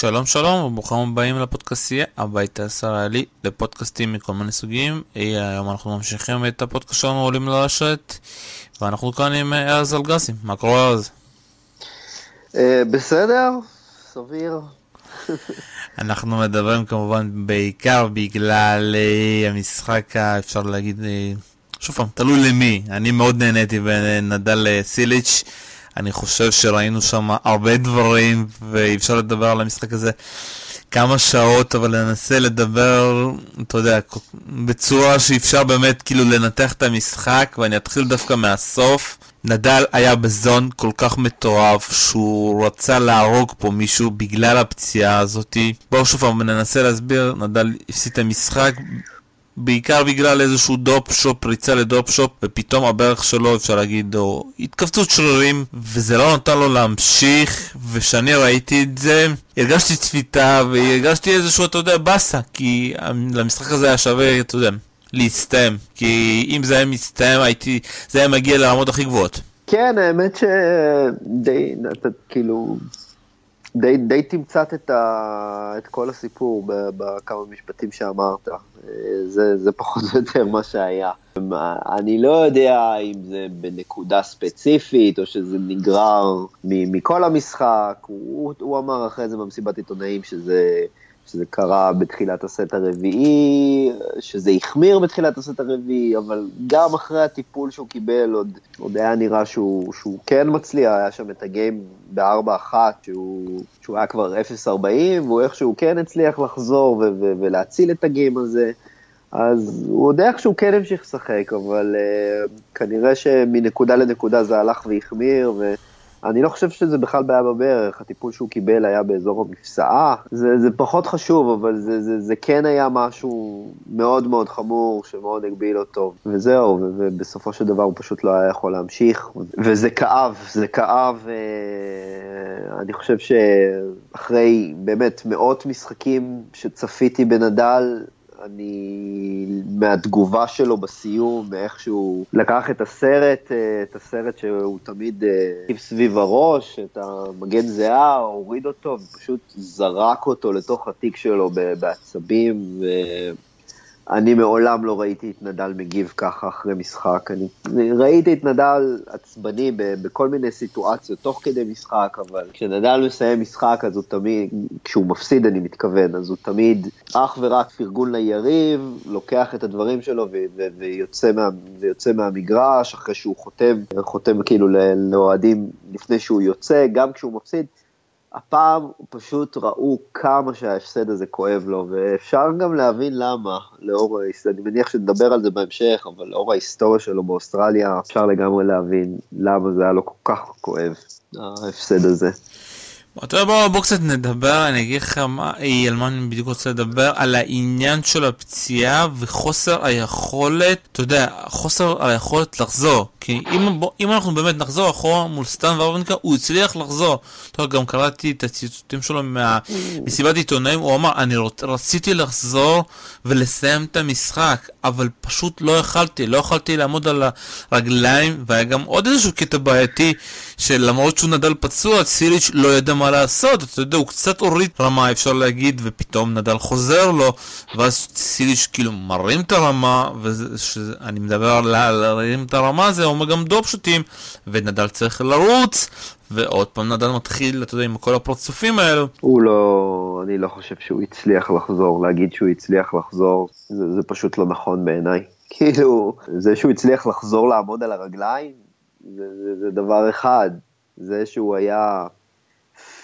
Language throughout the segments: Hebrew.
שלום שלום וברוכים הבאים לפודקאסטייה הבית הישראלי לפודקאסטים מכל מיני סוגים. היום אנחנו ממשיכים את הפודקאסט שלנו עולים לרשת ואנחנו כאן עם ארז אלגסי. מה קורה ארז? אה, בסדר, סביר. אנחנו מדברים כמובן בעיקר בגלל אה, המשחק אפשר להגיד אה, שוב פעם תלוי למי. אני מאוד נהניתי בנדל סיליץ' אני חושב שראינו שם הרבה דברים, ואי אפשר לדבר על המשחק הזה כמה שעות, אבל ננסה לדבר, אתה יודע, בצורה שאפשר באמת כאילו לנתח את המשחק, ואני אתחיל דווקא מהסוף. נדל היה בזון כל כך מטורף שהוא רצה להרוג פה מישהו בגלל הפציעה הזאתי. בואו שוב פעם ננסה להסביר, נדל הפסיד את המשחק בעיקר בגלל איזשהו דופ שופ, פריצה לדופ שופ, ופתאום הברך שלו, אפשר להגיד, או התכווצות שרירים, וזה לא נתן לו להמשיך, וכשאני ראיתי את זה, הרגשתי צפיתה, והרגשתי איזשהו, אתה יודע, באסה, כי למשחק הזה היה שווה, אתה יודע, להסתיים, כי אם זה היה מסתיים, הייתי, זה היה מגיע לרמות הכי גבוהות. כן, האמת שדי, כאילו, די, די תמצת את, ה, את כל הסיפור בכמה משפטים שאמרת. זה, זה פחות או יותר מה שהיה. אני לא יודע אם זה בנקודה ספציפית, או שזה נגרר מכל המשחק. הוא, הוא אמר אחרי זה במסיבת עיתונאים שזה... שזה קרה בתחילת הסט הרביעי, שזה החמיר בתחילת הסט הרביעי, אבל גם אחרי הטיפול שהוא קיבל, עוד, עוד היה נראה שהוא, שהוא כן מצליח, היה שם את הגיים ב-4-1, שהוא, שהוא היה כבר 0-40, והוא איכשהו כן הצליח לחזור ו- ו- ולהציל את הגיים הזה. אז הוא עוד איכשהו כן המשיך לשחק, אבל uh, כנראה שמנקודה לנקודה זה הלך והחמיר, ו... אני לא חושב שזה בכלל בעיה בברך, הטיפול שהוא קיבל היה באזור המפסעה, זה, זה פחות חשוב, אבל זה, זה, זה כן היה משהו מאוד מאוד חמור, שמאוד הגביל אותו, וזהו, ובסופו של דבר הוא פשוט לא היה יכול להמשיך, וזה כאב, זה כאב, אה, אני חושב שאחרי באמת מאות משחקים שצפיתי בנדל, אני, מהתגובה שלו בסיום, מאיך שהוא לקח את הסרט, אה, את הסרט שהוא תמיד אה, סביב הראש, את המגן זיעה, הוריד אותו ופשוט זרק אותו לתוך התיק שלו בעצבים, ו... אני מעולם לא ראיתי את נדל מגיב ככה אחרי משחק. אני, ראיתי את נדל עצבני ב, בכל מיני סיטואציות תוך כדי משחק, אבל כשנדל מסיים משחק אז הוא תמיד, כשהוא מפסיד אני מתכוון, אז הוא תמיד אך ורק פרגון ליריב, לוקח את הדברים שלו ו, ו, ויוצא, מה, ויוצא מהמגרש אחרי שהוא חותם, חותם כאילו לאוהדים לפני שהוא יוצא, גם כשהוא מפסיד. הפעם פשוט ראו כמה שההפסד הזה כואב לו, ואפשר גם להבין למה, לאור, אני מניח שנדבר על זה בהמשך, אבל לאור ההיסטוריה שלו באוסטרליה, אפשר לגמרי להבין למה זה היה לו כל כך כואב, ההפסד הזה. יודע, בוא, בוא קצת נדבר, אני אגיד לך מה, על מה אני בדיוק רוצה לדבר, על העניין של הפציעה וחוסר היכולת, אתה יודע, חוסר היכולת לחזור. כי אם, אם אנחנו באמת נחזור אחורה מול סטן ורבנקה, הוא הצליח לחזור. יודע, גם קראתי את הציטוטים שלו ממסיבת עיתונאים, הוא אמר, אני רציתי לחזור ולסיים את המשחק, אבל פשוט לא יכלתי, לא יכלתי לעמוד על הרגליים, והיה גם עוד איזשהו קטע בעייתי, שלמרות שהוא נדל פצוע, סיליץ' לא ידע מה לעשות, אתה יודע, הוא קצת הוריד רמה, אפשר להגיד, ופתאום נדל חוזר לו, ואז סיליץ' כאילו מרים את הרמה, ואני מדבר על להרים את הרמה, זה אומר גם דופ שוטים, ונדל צריך לרוץ, ועוד פעם נדל מתחיל, אתה יודע, עם כל הפרצופים האלו. הוא לא, אני לא חושב שהוא הצליח לחזור, להגיד שהוא הצליח לחזור, זה, זה פשוט לא נכון בעיניי. כאילו, זה שהוא הצליח לחזור לעמוד על הרגליים, זה, זה, זה דבר אחד. זה שהוא היה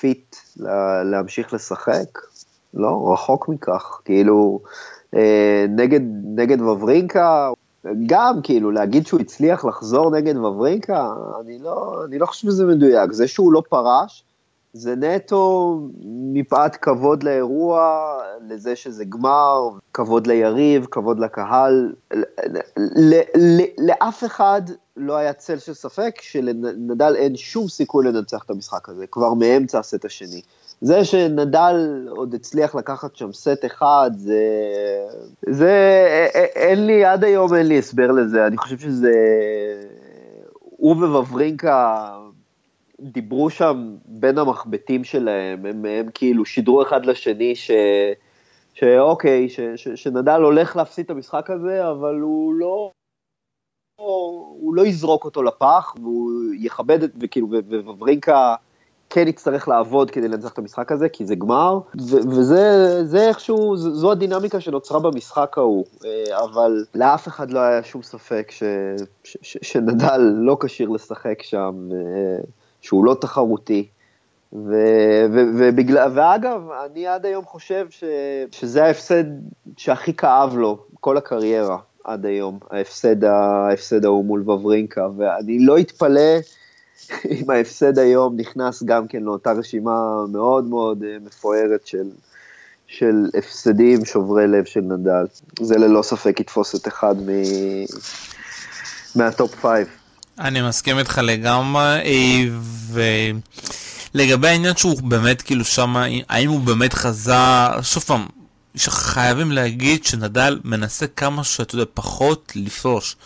fit להמשיך לשחק, לא, רחוק מכך. כאילו, אה, נגד, נגד וברינקה, גם כאילו להגיד שהוא הצליח לחזור נגד וברינקה, אני לא, אני לא חושב שזה מדויק. זה שהוא לא פרש, זה נטו מפאת כבוד לאירוע, לזה שזה גמר, כבוד ליריב, כבוד לקהל. לאף אחד לא היה צל של ספק שלנדל אין שום סיכוי לנצח את המשחק הזה, כבר מאמצע הסט השני. זה שנדל עוד הצליח לקחת שם סט אחד, זה... זה... אין לי, עד היום אין לי הסבר לזה, אני חושב שזה... הוא וווברינקה דיברו שם בין המחבטים שלהם, הם, הם כאילו שידרו אחד לשני ש... שאוקיי, ש, ש, שנדל הולך להפסיד את המשחק הזה, אבל הוא לא, הוא לא יזרוק אותו לפח, והוא יכבד את, וכאילו, וברינקה כן יצטרך לעבוד כדי לנצח את המשחק הזה, כי זה גמר, ו- וזה איכשהו, זו הדינמיקה שנוצרה במשחק ההוא, אה, אבל לאף אחד לא היה שום ספק ש, ש, ש, שנדל לא כשיר לשחק שם, אה, שהוא לא תחרותי. ו, ו, ובגלל, ואגב, אני עד היום חושב ש, שזה ההפסד שהכי כאב לו, כל הקריירה עד היום, ההפסד, ההפסד ההוא מול וברינקה, ואני לא אתפלא אם ההפסד היום נכנס גם כן לאותה רשימה מאוד מאוד אה, מפוארת של, של הפסדים שוברי לב של נדל. זה ללא ספק יתפוס את אחד מ... מה top five. אני מסכים איתך לגמרי, ולגבי העניין שהוא באמת כאילו שם, האם הוא באמת חזר, שוב פעם, חייבים להגיד שנדל מנסה כמה שאתה יודע פחות לפרוש.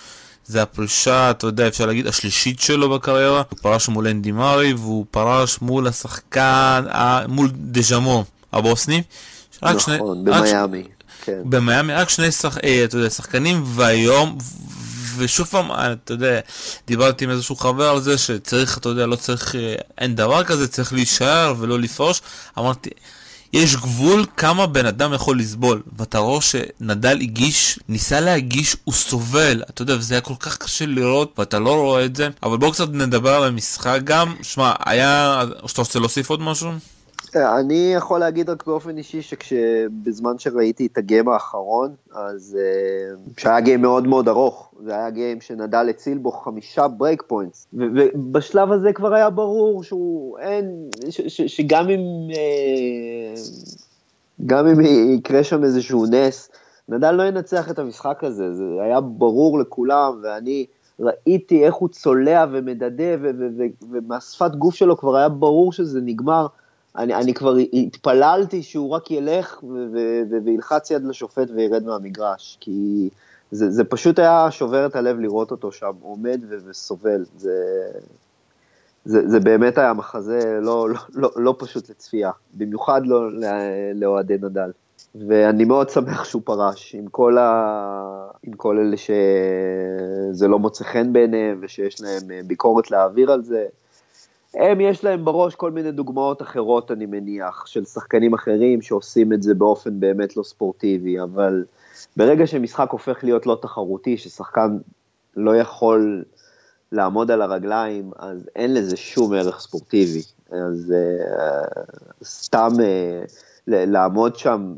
זה הפרישה, אתה יודע, אפשר להגיד, השלישית שלו בקריירה. הוא פרש מול אנדי מארי, והוא פרש מול השחקן, מול דז'אמו הבוסני. נכון, שני, במיאמי. כן. במיאמי, רק שני שח, אה, אתה יודע, שחקנים, והיום, ושוב פעם, אתה יודע, דיברתי עם איזשהו חבר על זה שצריך, אתה יודע, לא צריך, אה, אין דבר כזה, צריך להישאר ולא לפרוש. אמרתי, יש גבול כמה בן אדם יכול לסבול. ואתה רואה שנדל הגיש, ניסה להגיש, הוא סובל. אתה יודע, וזה היה כל כך קשה לראות, ואתה לא רואה את זה. אבל בואו קצת נדבר על המשחק גם. שמע, היה... שאתה רוצה להוסיף עוד משהו? אני יכול להגיד רק באופן אישי שבזמן שראיתי את הגיים האחרון, אז uh, שהיה גיים מאוד מאוד ארוך, זה היה גיים שנדל הציל בו חמישה break points, ובשלב הזה כבר היה ברור שהוא אין, שגם אם, uh, גם אם יקרה שם איזשהו נס, נדל לא ינצח את המשחק הזה, זה היה ברור לכולם, ואני... ראיתי איך הוא צולע ומדדה, ומהשפת גוף שלו כבר היה ברור שזה נגמר. אני, אני כבר התפללתי שהוא רק ילך וילחץ יד לשופט וירד מהמגרש, כי זה, זה פשוט היה שובר את הלב לראות אותו שם עומד וסובל. זה, זה, זה באמת היה מחזה לא, לא, לא, לא פשוט לצפייה, במיוחד לא לאוהדי נדל. ואני מאוד שמח שהוא פרש, עם כל, ה... עם כל אלה שזה לא מוצא חן בעיניהם ושיש להם ביקורת להעביר על זה. הם, יש להם בראש כל מיני דוגמאות אחרות, אני מניח, של שחקנים אחרים שעושים את זה באופן באמת לא ספורטיבי, אבל ברגע שמשחק הופך להיות לא תחרותי, ששחקן לא יכול לעמוד על הרגליים, אז אין לזה שום ערך ספורטיבי. אז uh, סתם uh, לעמוד שם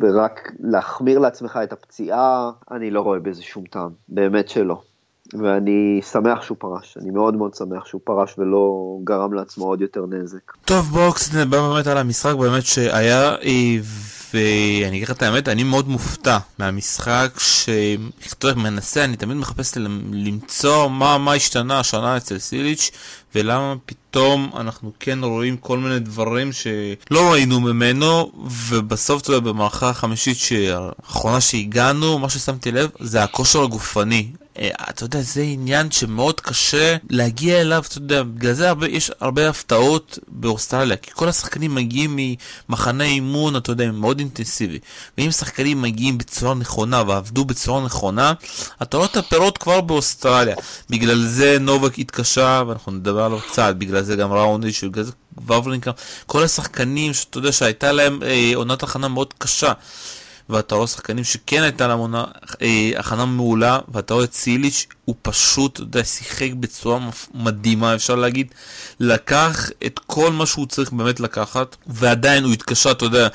ורק להחמיר לעצמך את הפציעה, אני לא רואה בזה שום טעם, באמת שלא. ואני שמח שהוא פרש, אני מאוד מאוד שמח שהוא פרש ולא גרם לעצמו עוד יותר נזק. טוב בואו קצת נדבר באמת על המשחק באמת שהיה, ואני אגיד לך את האמת, אני מאוד מופתע מהמשחק שמנסה, אני תמיד מחפש למצוא מה, מה השתנה השנה אצל סיליץ' ולמה פתאום אנחנו כן רואים כל מיני דברים שלא ראינו ממנו ובסוף, אתה יודע, במערכה החמישית האחרונה שהגענו, מה ששמתי לב זה הכושר הגופני. אה, אתה יודע, זה עניין שמאוד קשה להגיע אליו, אתה יודע, בגלל זה הרבה, יש הרבה הפתעות באוסטרליה, כי כל השחקנים מגיעים ממחנה אימון, אתה יודע, מאוד אינטנסיבי. ואם שחקנים מגיעים בצורה נכונה ועבדו בצורה נכונה, אתה רואה את הפירות כבר באוסטרליה. בגלל זה נובק התקשה, ואנחנו נדבר עליו קצת, בגלל זה גם ראונדיש, בגלל זה וברינקה, כל השחקנים שאתה יודע שהייתה להם אה, עונת הכנה מאוד קשה. ואתה רואה שחקנים שכן הייתה להם עונה, אה, הכנה מעולה, ואתה רואה את סיליץ', הוא פשוט, אתה יודע, שיחק בצורה מדהימה, אפשר להגיד, לקח את כל מה שהוא צריך באמת לקחת, ועדיין הוא התקשה, אתה יודע,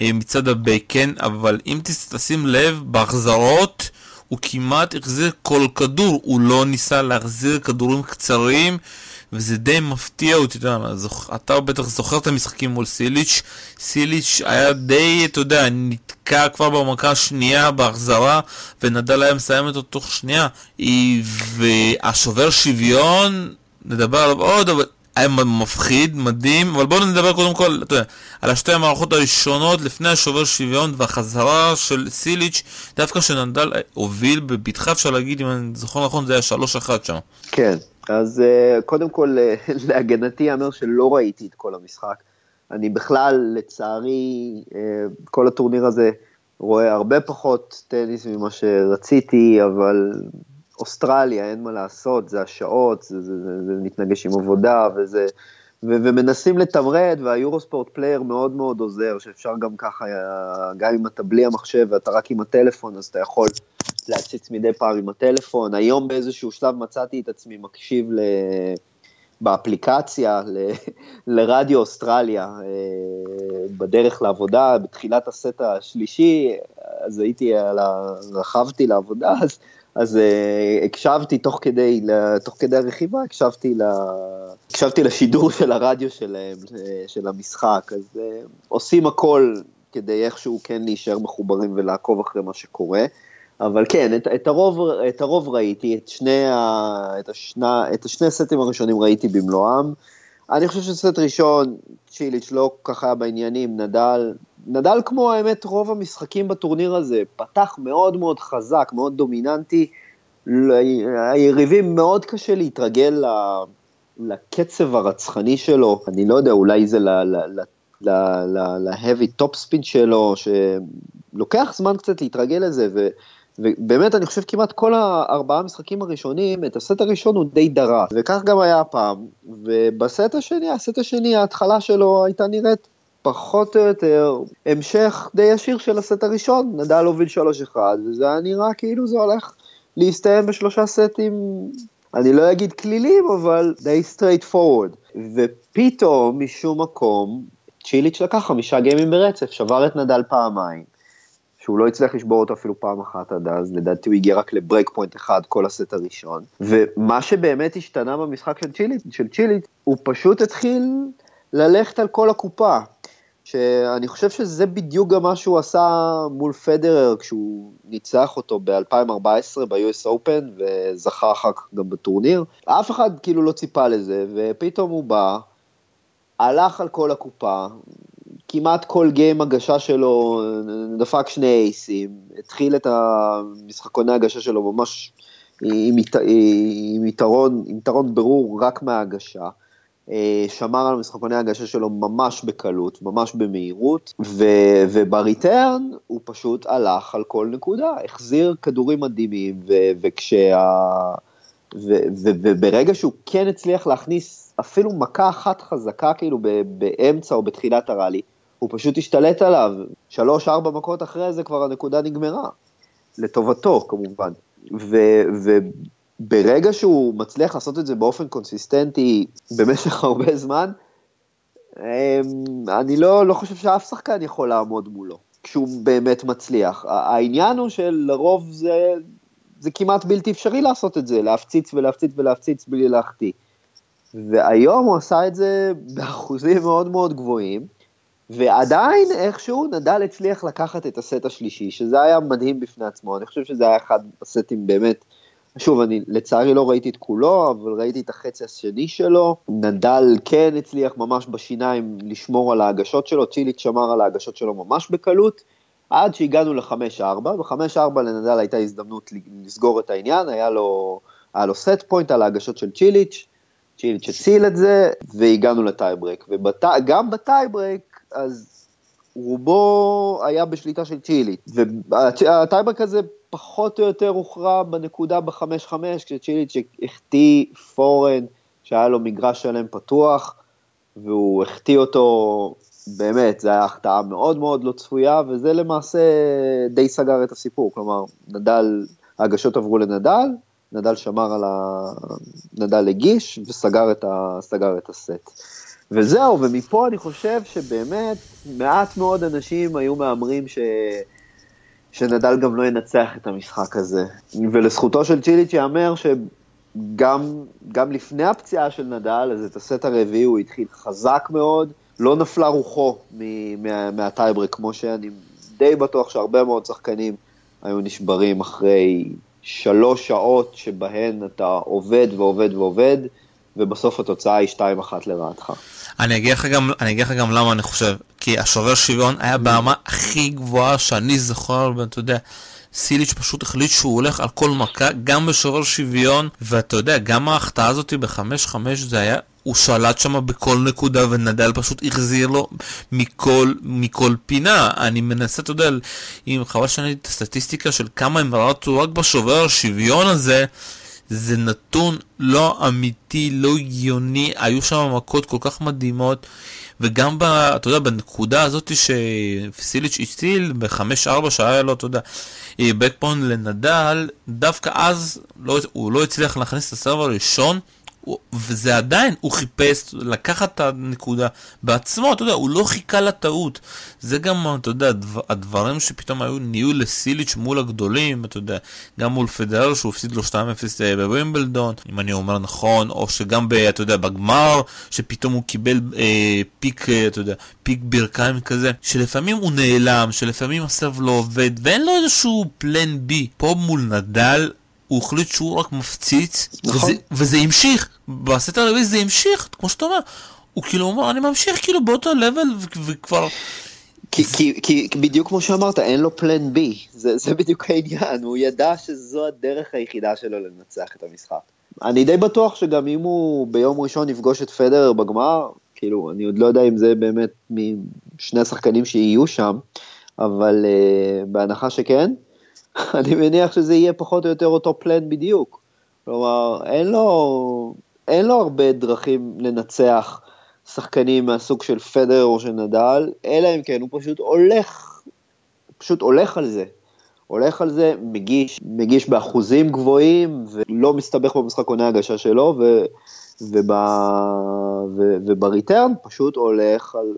אה, מצד הבייקן, אבל אם תשים לב, בהחזרות, הוא כמעט החזיר כל כדור, הוא לא ניסה להחזיר כדורים קצרים. וזה די מפתיע אותי, אתה זוכ... אתה בטח זוכר את המשחקים מול סיליץ', סיליץ' היה די, אתה יודע, נתקע כבר במכה השנייה בהחזרה, ונדל היה מסיים אותו תוך שנייה, והשובר שוויון, נדבר עליו עוד, אבל היה מפחיד, מדהים, אבל בואו נדבר קודם כל, אתה יודע, על השתי המערכות הראשונות לפני השובר שוויון והחזרה של סיליץ', דווקא שנדל הוביל בבטחה, אפשר להגיד, אם אני זוכר נכון, זה היה 3-1 שם. כן, אז אה, קודם כל, אה, להגנתי ייאמר שלא ראיתי את כל המשחק. אני בכלל, לצערי, אה, כל הטורניר הזה רואה הרבה פחות טניס ממה שרציתי, אבל אוסטרליה, אין מה לעשות, זה השעות, זה, זה, זה, זה מתנגש עם עבודה, וזה, ו, ומנסים לתמרן, והיורוספורט פלייר מאוד מאוד עוזר, שאפשר גם ככה, גם אם אתה בלי המחשב ואתה רק עם הטלפון, אז אתה יכול להציץ מדי פעם עם הטלפון. היום באיזשהו שלב מצאתי את עצמי מקשיב ל... באפליקציה ל, לרדיו אוסטרליה אה, בדרך לעבודה, בתחילת הסט השלישי, אז הייתי, רכבתי לעבודה, אז אז uh, הקשבתי תוך כדי, תוך כדי הרכיבה, הקשבתי, ל, הקשבתי לשידור של הרדיו שלהם, אה, של המשחק, אז עושים הכל כדי איכשהו כן להישאר מחוברים ולעקוב אחרי מה שקורה. אבל כן, את, את, הרוב, את הרוב ראיתי, את שני, ה, את, השנה, את השני הסטים הראשונים ראיתי במלואם. אני חושב שסט ראשון, צ'יליץ' לא היה בעניינים, נדל, נדל כמו האמת רוב המשחקים בטורניר הזה, פתח מאוד מאוד חזק, מאוד דומיננטי, היריבים מאוד קשה להתרגל לקצב הרצחני שלו, אני לא יודע, אולי זה ל-heavy top spin שלו, שלוקח זמן קצת להתרגל לזה. ובאמת, אני חושב כמעט כל הארבעה משחקים הראשונים, את הסט הראשון הוא די דרס, וכך גם היה הפעם. ובסט השני, הסט השני, ההתחלה שלו הייתה נראית פחות או יותר המשך די ישיר של הסט הראשון, נדל הוביל 3-1, וזה היה נראה כאילו זה הולך להסתיים בשלושה סטים, אני לא אגיד כלילים, אבל די straight forward. ופתאום, משום מקום, צ'יליץ' לקח חמישה גיימים ברצף, שבר את נדל פעמיים. שהוא לא הצליח לשבור אותו אפילו פעם אחת עד אז, לדעתי הוא הגיע רק ל break point אחד כל הסט הראשון. ומה שבאמת השתנה במשחק של צ'יליץ', של צ'יליט, הוא פשוט התחיל ללכת על כל הקופה. שאני חושב שזה בדיוק גם מה שהוא עשה מול פדרר כשהוא ניצח אותו ב-2014 ב-US Open וזכה אחר כך גם בטורניר. אף אחד כאילו לא ציפה לזה, ופתאום הוא בא, הלך על כל הקופה, כמעט כל גיים הגשה שלו דפק שני אייסים, התחיל את המשחקוני הגשה שלו ממש עם, עם, יתרון, עם יתרון ברור רק מההגשה. אה, שמר על משחקוני ההגשה שלו ממש בקלות, ממש במהירות, ו, ובריטרן הוא פשוט הלך על כל נקודה, החזיר כדורים מדהימים, ו, וכשה... ו, ו, וברגע שהוא כן הצליח להכניס אפילו מכה אחת חזקה כאילו באמצע או בתחילת הראלי, הוא פשוט השתלט עליו, שלוש-ארבע מכות אחרי זה כבר הנקודה נגמרה, לטובתו כמובן. וברגע שהוא מצליח לעשות את זה באופן קונסיסטנטי במשך הרבה זמן, אמ, אני לא, לא חושב שאף שחקן יכול לעמוד מולו, כשהוא באמת מצליח. העניין הוא שלרוב זה, זה כמעט בלתי אפשרי לעשות את זה, להפציץ ולהפציץ ולהפציץ בלי להחטיא. והיום הוא עשה את זה באחוזים מאוד מאוד גבוהים, ועדיין איכשהו נדל הצליח לקחת את הסט השלישי, שזה היה מדהים בפני עצמו, אני חושב שזה היה אחד הסטים באמת, שוב, אני לצערי לא ראיתי את כולו, אבל ראיתי את החצי השני שלו, נדל כן הצליח ממש בשיניים לשמור על ההגשות שלו, צ'יליץ' שמר על ההגשות שלו ממש בקלות, עד שהגענו ל-5-4, ב-5-4 לנדל הייתה הזדמנות לסגור את העניין, היה לו, היה לו set point על ההגשות של צ'יליץ', צ'יליץ' הציל את זה, והגענו לטייברק, וגם בטייברק אז רובו היה בשליטה של צ'יליץ', והטייברק הזה פחות או יותר הוכרע בנקודה ב-5-5, כשצ'יליץ' החטיא פורהנד, שהיה לו מגרש שלם פתוח, והוא החטיא אותו, באמת, זו הייתה החטאה מאוד מאוד לא צפויה, וזה למעשה די סגר את הסיפור, כלומר, נדל, ההגשות עברו לנדל, נדל שמר על ה... נדל הגיש וסגר את, ה... את הסט. וזהו, ומפה אני חושב שבאמת מעט מאוד אנשים היו מהמרים ש... שנדל גם לא ינצח את המשחק הזה. ולזכותו של צ'יליץ' ייאמר שגם גם לפני הפציעה של נדל, אז את הסט הרביעי הוא התחיל חזק מאוד, לא נפלה רוחו מה, מהטייברק, כמו שאני די בטוח שהרבה מאוד שחקנים היו נשברים אחרי שלוש שעות שבהן אתה עובד ועובד ועובד. ובסוף התוצאה היא 2-1 לרעתך. אני אגיד לך גם, אני אגיד לך גם למה אני חושב, כי השובר שוויון היה ברמה הכי גבוהה שאני זוכר, ואתה יודע, סיליץ' פשוט החליט שהוא הולך על כל מכה, גם בשובר שוויון, ואתה יודע, גם ההחטאה הזאת ב-5-5 זה היה, הוא שלט שם בכל נקודה, ונדל פשוט החזיר לו מכל, מכל פינה. אני מנסה, אתה יודע, אם חבל שאני את הסטטיסטיקה של כמה הם רצו רק בשובר השוויון הזה, זה נתון לא אמיתי, לא הגיוני, היו שם מכות כל כך מדהימות. וגם, ב, אתה יודע, בנקודה הזאת שסיליץ' הציל, ב-5-4 שהיה לו, אתה יודע, בקפון לנדל, דווקא אז לא, הוא לא הצליח להכניס את הסרב הראשון, וזה עדיין, הוא חיפש לקחת את הנקודה בעצמו, אתה יודע, הוא לא חיכה לטעות. זה גם, אתה יודע, הדברים שפתאום היו נהיו לסיליץ' מול הגדולים, אתה יודע, גם מול פדר שהוא הפסיד לו 2-0 אה, בווימבלדון, אם אני אומר נכון, או שגם, ב, אתה יודע, בגמר, שפתאום הוא קיבל אה, פיק, אה, אתה יודע, פיק ברכיים כזה, שלפעמים הוא נעלם, שלפעמים הסרב לא עובד, ואין לו איזשהו פלן בי. פה מול נדל, הוא החליט שהוא רק מפציץ, נכון. וזה, וזה המשיך, בסט הרביעי זה המשיך, כמו שאתה אומר, הוא כאילו אומר, אני ממשיך כאילו באותו לבל, וכבר... כי, זה... כי, כי בדיוק כמו שאמרת, אין לו פלן בי, זה, זה בדיוק העניין, הוא ידע שזו הדרך היחידה שלו לנצח את המשחק. אני די בטוח שגם אם הוא ביום ראשון יפגוש את פדרר בגמר, כאילו, אני עוד לא יודע אם זה באמת משני השחקנים שיהיו שם, אבל uh, בהנחה שכן, אני מניח שזה יהיה פחות או יותר אותו פלן בדיוק. כלומר, אין לו, אין לו הרבה דרכים לנצח שחקנים מהסוג של פדר או של נדל, אלא אם כן הוא פשוט הולך, פשוט הולך על זה. הולך על זה, מגיש, מגיש באחוזים גבוהים, ולא מסתבך במשחק עונה הגשה שלו, ו, וב, ו, ובריטרן פשוט הולך על,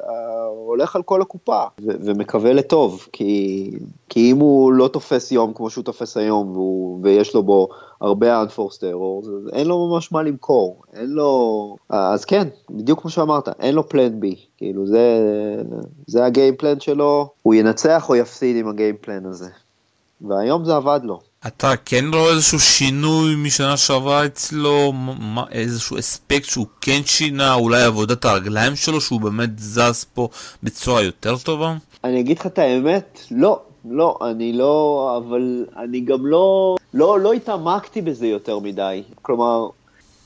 הולך על כל הקופה ו, ומקווה לטוב, כי, כי אם הוא לא תופס יום כמו שהוא תופס היום והוא, ויש לו בו הרבה unforced errors, אז אין לו ממש מה למכור, אין לו, אז כן, בדיוק כמו שאמרת, אין לו פלן בי, כאילו זה, זה הגיימפלן שלו, הוא ינצח או יפסיד עם הגיימפלן הזה, והיום זה עבד לו. אתה כן רואה איזשהו שינוי משנה שעברה אצלו, מה, איזשהו אספקט שהוא כן שינה, אולי עבודת הרגליים שלו, שהוא באמת זז פה בצורה יותר טובה? אני אגיד לך את האמת, לא, לא, אני לא, אבל אני גם לא, לא, לא התעמקתי בזה יותר מדי. כלומר,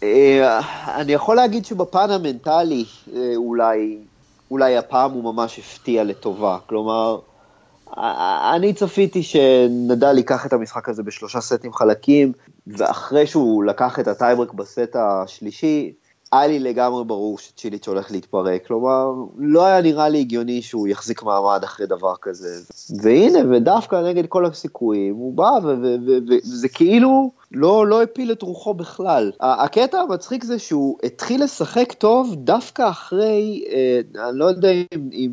אה, אני יכול להגיד שבפן המנטלי, אה, אולי, אולי הפעם הוא ממש הפתיע לטובה. כלומר, אני צפיתי שנדל ייקח את המשחק הזה בשלושה סטים חלקים, ואחרי שהוא לקח את הטייברק בסט השלישי, היה לי לגמרי ברור שצ'יליץ' הולך להתפרק, כלומר, לא היה נראה לי הגיוני שהוא יחזיק מעמד אחרי דבר כזה. והנה, ודווקא נגד כל הסיכויים, הוא בא, וזה כאילו לא, לא הפיל את רוחו בכלל. הקטע המצחיק זה שהוא התחיל לשחק טוב דווקא אחרי, אה, אני לא יודע אם,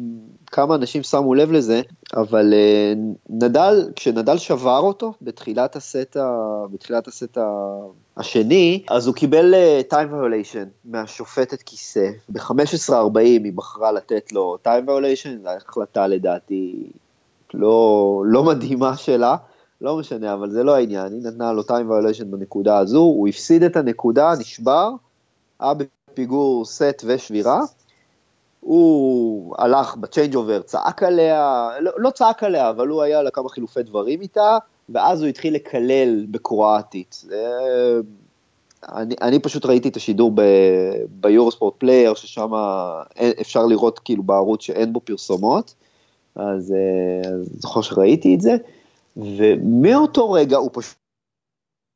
כמה אנשים שמו לב לזה, אבל uh, נדל, כשנדל שבר אותו בתחילת הסט, ה, בתחילת הסט ה, השני, אז הוא קיבל uh, time violation מהשופטת כיסא. ב-15.40 היא בחרה לתת לו time violation, זו החלטה לדעתי לא, לא מדהימה שלה. לא משנה, אבל זה לא העניין, היא נתנה לו time violation בנקודה הזו, הוא הפסיד את הנקודה, נשבר, היה בפיגור סט ושבירה, הוא הלך ב changeover, צעק עליה, לא, לא צעק עליה, אבל הוא היה לכמה חילופי דברים איתה, ואז הוא התחיל לקלל בקרואטית. אני, אני פשוט ראיתי את השידור ביורוספורט פלייר, ששם אפשר לראות כאילו בערוץ שאין בו פרסומות, אז אני זוכר שראיתי את זה, ומאותו רגע הוא פשוט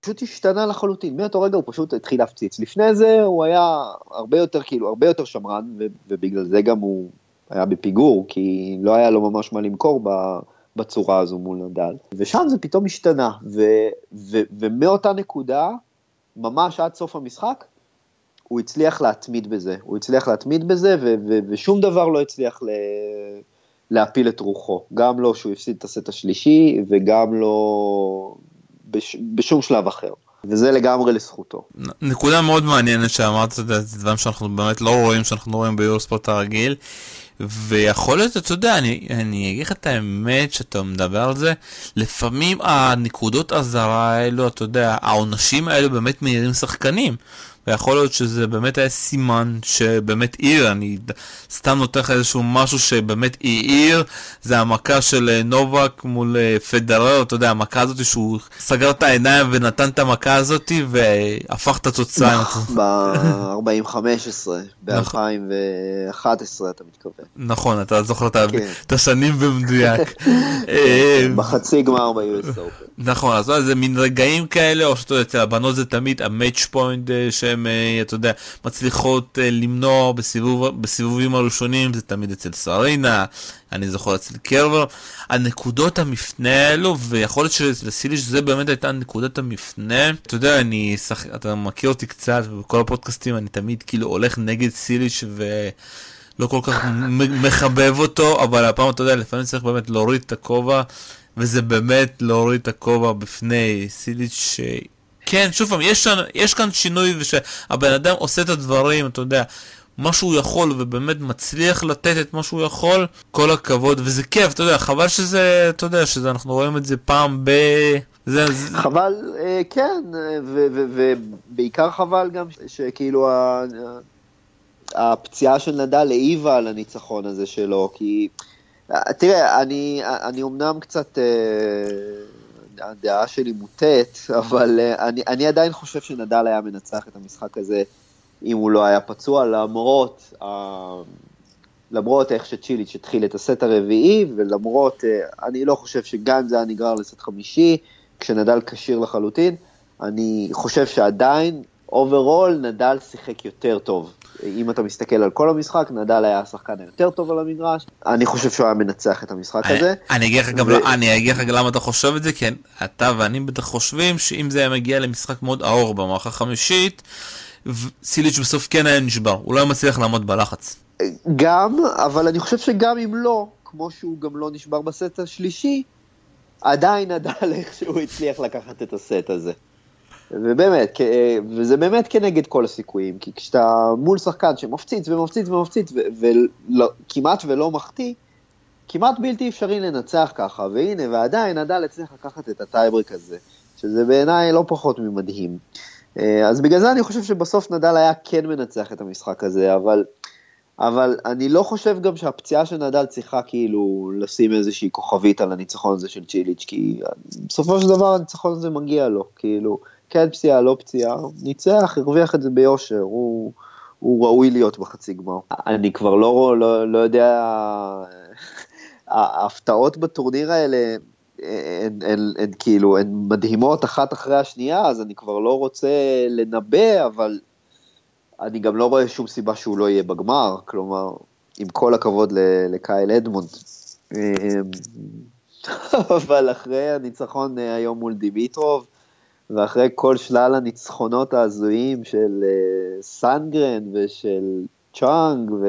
פשוט השתנה לחלוטין, מאותו רגע הוא פשוט התחיל להפציץ. לפני זה הוא היה הרבה יותר, כאילו, הרבה יותר שמרן, ובגלל זה גם הוא היה בפיגור, כי לא היה לו ממש מה למכור בצורה הזו מול נדל. ושם זה פתאום השתנה, ו- ו- ומאותה נקודה, ממש עד סוף המשחק, הוא הצליח להתמיד בזה. הוא הצליח להתמיד בזה, ו- ו- ושום דבר לא הצליח ל- להפיל את רוחו. גם לא שהוא הפסיד את הסט השלישי, וגם לא... בש, בשום שלב אחר. וזה לגמרי לזכותו. נקודה מאוד מעניינת שאמרת, זה דברים שאנחנו באמת לא רואים, שאנחנו רואים ביורספורט הרגיל. ויכול להיות, אתה יודע, אני, אני אגיד לך את האמת שאתה מדבר על זה, לפעמים הנקודות אזהרה האלו, אתה יודע, העונשים האלו באמת מאירים שחקנים. ויכול להיות שזה באמת היה סימן שבאמת עיר, אני סתם נותן לך איזשהו משהו שבאמת העיר, זה המכה של אה, נובק מול אה, פדרר, אתה יודע, המכה הזאת שהוא סגר את העיניים ונתן את המכה הזאת והפך את התוצאה. ב-40-15, ב-2011 אתה מתכוון. נכון, אתה זוכר את כן. השנים במדויק. כן, בחצי גמר ב-US Open. נכון, אז זה מין רגעים כאלה, או שאתה יודע, אצל הבנות זה תמיד ה-match point שהן, אה, אתה יודע, מצליחות אה, למנוע בסיבוב, בסיבובים הראשונים, זה תמיד אצל סרינה, אני זוכר אצל קרבר. הנקודות המפנה האלו, ויכול להיות שלסיליש זה באמת הייתה נקודת המפנה. אתה יודע, אני, אתה מכיר אותי קצת, ובכל הפודקאסטים אני תמיד כאילו הולך נגד סיליש ו... לא כל כך מחבב אותו, אבל הפעם אתה יודע, לפעמים צריך באמת להוריד את הכובע, וזה באמת להוריד את הכובע בפני סיליץ' כן, שוב פעם, יש, יש כאן שינוי ושהבן אדם עושה את הדברים, אתה יודע, מה שהוא יכול ובאמת מצליח לתת את מה שהוא יכול, כל הכבוד, וזה כיף, אתה יודע, חבל שזה, אתה יודע, שזה, אנחנו רואים את זה פעם ב... זה, זה... חבל, אה, כן, ובעיקר חבל גם שכאילו הפציעה של נדל העיבה על הניצחון הזה שלו, כי תראה, אני, אני אמנם קצת... אה, הדעה שלי מוטית, אבל uh, אני, אני עדיין חושב שנדל היה מנצח את המשחק הזה אם הוא לא היה פצוע, למרות, uh, למרות איך שצ'יליץ' התחיל את הסט הרביעי, ולמרות, uh, אני לא חושב שגם זה היה נגרר לסט חמישי, כשנדל כשיר לחלוטין, אני חושב שעדיין, overall, נדל שיחק יותר טוב. אם אתה מסתכל על כל המשחק, נדל היה השחקן היותר טוב על המגרש, אני חושב שהוא היה מנצח את המשחק הזה. אני אגיד לך גם, לא- אני אגיד לך למה אתה חושב את זה, כי אתה ואני בטח חושבים שאם זה היה מגיע למשחק מאוד ארוך במערכה החמישית, סיליץ' בסוף כן היה נשבר, הוא לא היה מצליח לעמוד בלחץ. גם, אבל אני חושב שגם אם לא, כמו שהוא גם לא נשבר בסט השלישי, עדיין נדל איכשהו הצליח לקחת את הסט הזה. ובאמת, וזה באמת כנגד כל הסיכויים, כי כשאתה מול שחקן שמפציץ ומפציץ ומפציץ וכמעט ולא מחטיא, כמעט בלתי אפשרי לנצח ככה, והנה, ועדיין נדל הצליח לקחת את הטייברק הזה, שזה בעיניי לא פחות ממדהים. אה, אז בגלל זה אני חושב שבסוף נדל היה כן מנצח את המשחק הזה, אבל, אבל אני לא חושב גם שהפציעה של נדל צריכה כאילו לשים איזושהי כוכבית על הניצחון הזה של צ'יליץ', כי בסופו של דבר הניצחון הזה מגיע לו, כאילו, כן פציעה, לא פציעה, ניצח, הרוויח את זה ביושר, הוא, הוא ראוי להיות בחצי גמר. אני כבר לא, לא, לא יודע, ההפתעות בטורניר האלה, הן, הן, הן, כאילו, הן מדהימות אחת אחרי השנייה, אז אני כבר לא רוצה לנבא, אבל אני גם לא רואה שום סיבה שהוא לא יהיה בגמר, כלומר, עם כל הכבוד לקייל אדמונד. אמ, אבל אחרי הניצחון אה, היום מול דימיטרוב, ואחרי כל שלל הניצחונות ההזויים של uh, סנגרן ושל צ'ונג, ו...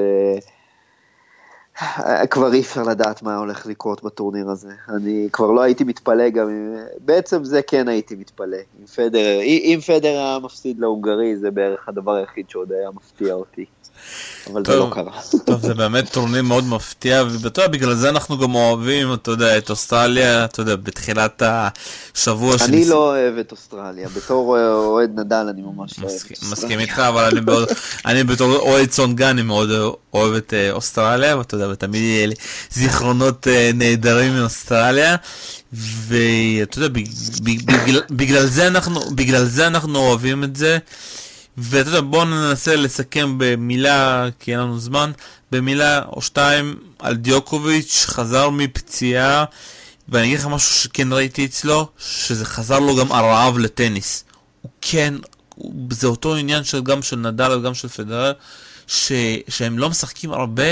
כבר אי אפשר לדעת מה הולך לקרות בטורניר הזה. אני כבר לא הייתי מתפלא גם אם... בעצם זה כן הייתי מתפלא. אם פדרר, אם פדרר היה מפסיד להונגרי, זה בערך הדבר היחיד שעוד היה מפתיע אותי. אבל טוב, זה לא קרה. טוב, זה באמת טורניר מאוד מפתיע, ובטוח בגלל זה אנחנו גם אוהבים, אתה יודע, את אוסטרליה, אתה יודע, בתחילת השבוע. אני שניס... לא אוהב את אוסטרליה, בתור אוהד נדל אני ממש לא אוהב את אוסטרליה. מסכים איתך, אבל אני, מאוד, אני בתור אוהד סונגה, אני מאוד אוהב את אה, אוסטרליה, ואתה יודע, ותמיד יהיה לי זיכרונות אה, נהדרים מאוסטרליה. ואתה יודע, בגלל, בגלל, זה אנחנו, בגלל זה אנחנו אוהבים את זה. ואתה יודע, בואו ננסה לסכם במילה, כי אין לנו זמן, במילה או שתיים על דיוקוביץ', חזר מפציעה, ואני אגיד לך משהו שכן ראיתי אצלו, שזה חזר לו גם הרעב לטניס. הוא כן, זה אותו עניין של, גם של נדל וגם של פדרר, ש, שהם לא משחקים הרבה,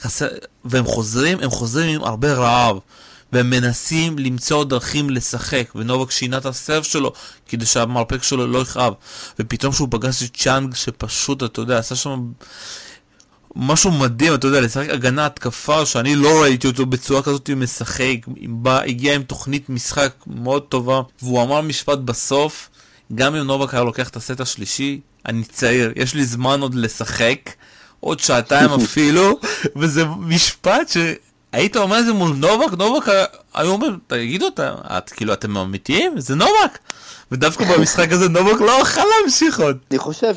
חסר, והם חוזרים, הם חוזרים עם הרבה רעב. והם מנסים למצוא דרכים לשחק, ונובק שינה את הסרף שלו כדי שהמרפק שלו לא יכאב. ופתאום שהוא פגש את צ'אנג שפשוט, אתה יודע, עשה שם משהו מדהים, אתה יודע, לשחק הגנה התקפה שאני לא ראיתי אותו בצורה כזאת משחק, בא, הגיע עם תוכנית משחק מאוד טובה, והוא אמר משפט בסוף, גם אם נובק היה לוקח את הסט השלישי, אני צעיר, יש לי זמן עוד לשחק, עוד שעתיים אפילו, וזה משפט ש... היית אומר את זה מול נובק, נובק היו אומרים, תגידו, את, כאילו, אתם אמיתיים? זה נובק. ודווקא במשחק הזה נובק לא יכול להמשיך עוד. אני חושב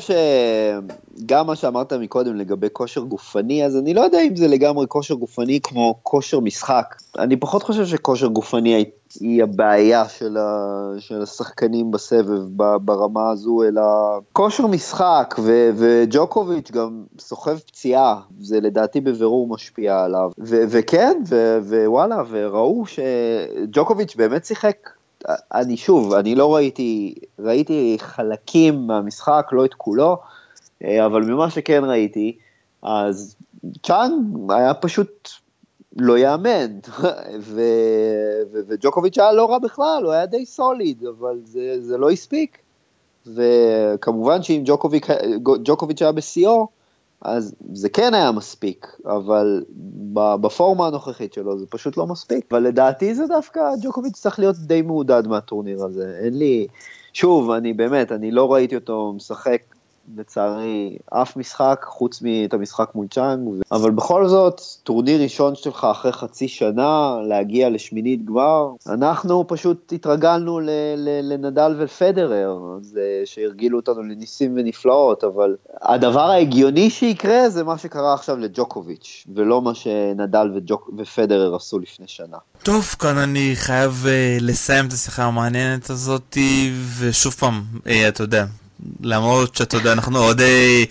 שגם מה שאמרת מקודם לגבי כושר גופני, אז אני לא יודע אם זה לגמרי כושר גופני כמו כושר משחק. אני פחות חושב שכושר גופני היא הבעיה של, ה... של השחקנים בסבב ברמה הזו, אלא כושר משחק, ו... וג'וקוביץ' גם סוחב פציעה, זה לדעתי בבירור משפיע עליו. ו... וכן, ו... ווואלה, וראו שג'וקוביץ' באמת שיחק אני שוב, אני לא ראיתי, ראיתי חלקים מהמשחק, לא את כולו, אה, אבל ממה שכן ראיתי, אז צ'אנג היה פשוט לא יאמן, וג'וקוביץ' היה לא רע בכלל, הוא היה די סוליד, אבל זה, זה לא הספיק. וכמובן שאם ג'וקוביץ' היה בשיאו, אז זה כן היה מספיק, אבל בפורמה הנוכחית שלו זה פשוט לא מספיק. אבל לדעתי זה דווקא, ג'וקוביץ' צריך להיות די מעודד מהטורניר הזה. אין לי, שוב, אני באמת, אני לא ראיתי אותו משחק לצערי אף משחק חוץ מאת המשחק מול צ'ונג, אבל בכל זאת, טורניר ראשון שלך אחרי חצי שנה, להגיע לשמינית גמר, אנחנו פשוט התרגלנו ל- ל- לנדל ופדרר, אז, uh, שהרגילו אותנו לניסים ונפלאות, אבל הדבר ההגיוני שיקרה זה מה שקרה עכשיו לג'וקוביץ', ולא מה שנדל וג'וק- ופדרר עשו לפני שנה. טוב, כאן אני חייב uh, לסיים את השיחה המעניינת הזאת, ושוב פעם, uh, אתה יודע, למרות שאתה יודע, אנחנו אוהדי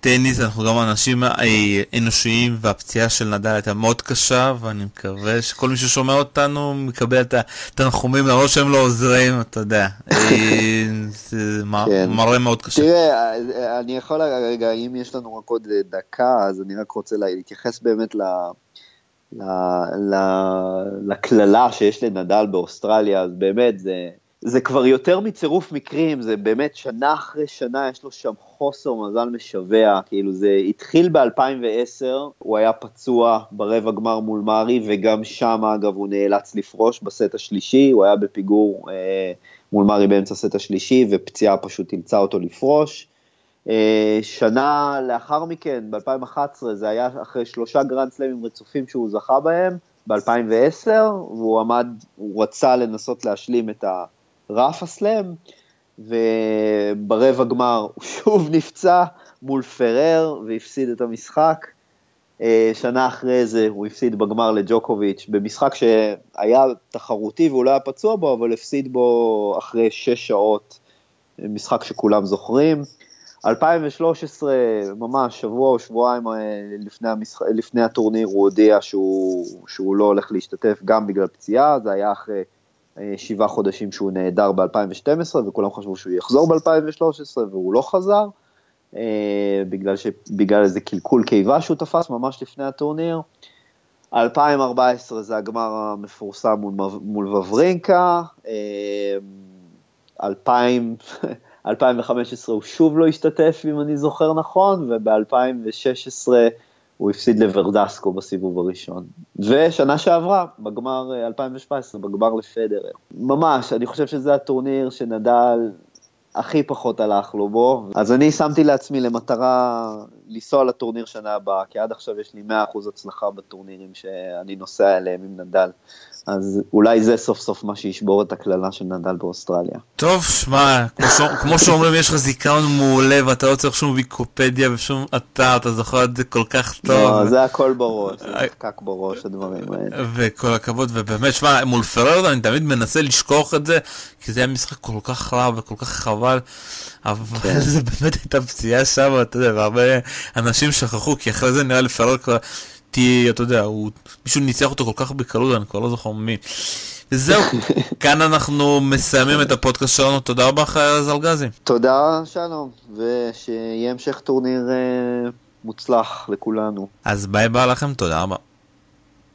טניס, אנחנו גם אנשים אה, אנושיים, והפציעה של נדל הייתה מאוד קשה, ואני מקווה שכל מי ששומע אותנו מקבל את התנחומים, למרות שהם לא עוזרים, אתה יודע. אה, זה כן. מראה מאוד קשה. תראה, אני יכול רגע, אם יש לנו רק עוד דקה, אז אני רק רוצה להתייחס באמת ל... לקללה שיש לנדל באוסטרליה, אז באמת זה... זה כבר יותר מצירוף מקרים, זה באמת שנה אחרי שנה יש לו שם חוסר מזל משווע, כאילו זה התחיל ב-2010, הוא היה פצוע ברבע גמר מול מארי, וגם שם אגב הוא נאלץ לפרוש בסט השלישי, הוא היה בפיגור אה, מול מארי באמצע הסט השלישי, ופציעה פשוט אילצה אותו לפרוש. אה, שנה לאחר מכן, ב-2011, זה היה אחרי שלושה גרנד סלאמים רצופים שהוא זכה בהם, ב-2010, והוא עמד, הוא רצה לנסות להשלים את ה... Rafa Slam, וברבע גמר הוא שוב נפצע מול פרר והפסיד את המשחק. אה, שנה אחרי זה הוא הפסיד בגמר לג'וקוביץ', במשחק שהיה תחרותי והוא לא היה פצוע בו, אבל הפסיד בו אחרי שש שעות, משחק שכולם זוכרים. 2013, ממש שבוע או שבועיים אה, לפני, המשח... לפני הטורניר, הוא הודיע שהוא, שהוא לא הולך להשתתף גם בגלל פציעה, זה היה אחרי שבעה חודשים שהוא נעדר ב-2012, וכולם חשבו שהוא יחזור ב-2013, והוא לא חזר, אה, בגלל, ש... בגלל איזה קלקול קיבה שהוא תפס ממש לפני הטורניר. 2014 זה הגמר המפורסם מול, מול וברינקה, 2000, 2015 הוא שוב לא השתתף, אם אני זוכר נכון, וב-2016 הוא הפסיד לוורדסקו בסיבוב הראשון. ושנה שעברה, בגמר 2017, אה, בגמר לפדרר. ממש, אני חושב שזה הטורניר שנדל הכי פחות הלך לו בו, אז אני שמתי לעצמי למטרה לנסוע לטורניר שנה הבאה, כי עד עכשיו יש לי 100% הצלחה בטורנירים שאני נוסע אליהם עם נדל. אז אולי זה סוף סוף מה שישבור את הקללה של נדל באוסטרליה. טוב, שמע, כמו שאומרים, יש לך זיכרון מעולה ואתה לא צריך שום ויקופדיה ושום אתר, אתה זוכר את זה כל כך טוב. לא, זה הכל בראש, זה נחקק בראש, הדברים האלה. וכל הכבוד, ובאמת, שמע, מול פררד אני תמיד מנסה לשכוח את זה, כי זה היה משחק כל כך רע וכל כך חבל, אבל כן. זה באמת הייתה פציעה שם, אתה יודע, והרבה אנשים שכחו, כי אחרי זה נראה לי כבר... תהיה, אתה יודע, הוא, מישהו ניצח אותו כל כך בקלות, אני כבר לא זוכר מי. וזהו, כאן אנחנו מסיימים את הפודקאסט שלנו, תודה רבה לך ארז אלגזי. תודה שלום, ושיהיה המשך טורניר אה, מוצלח לכולנו. אז ביי ביי לכם, תודה רבה.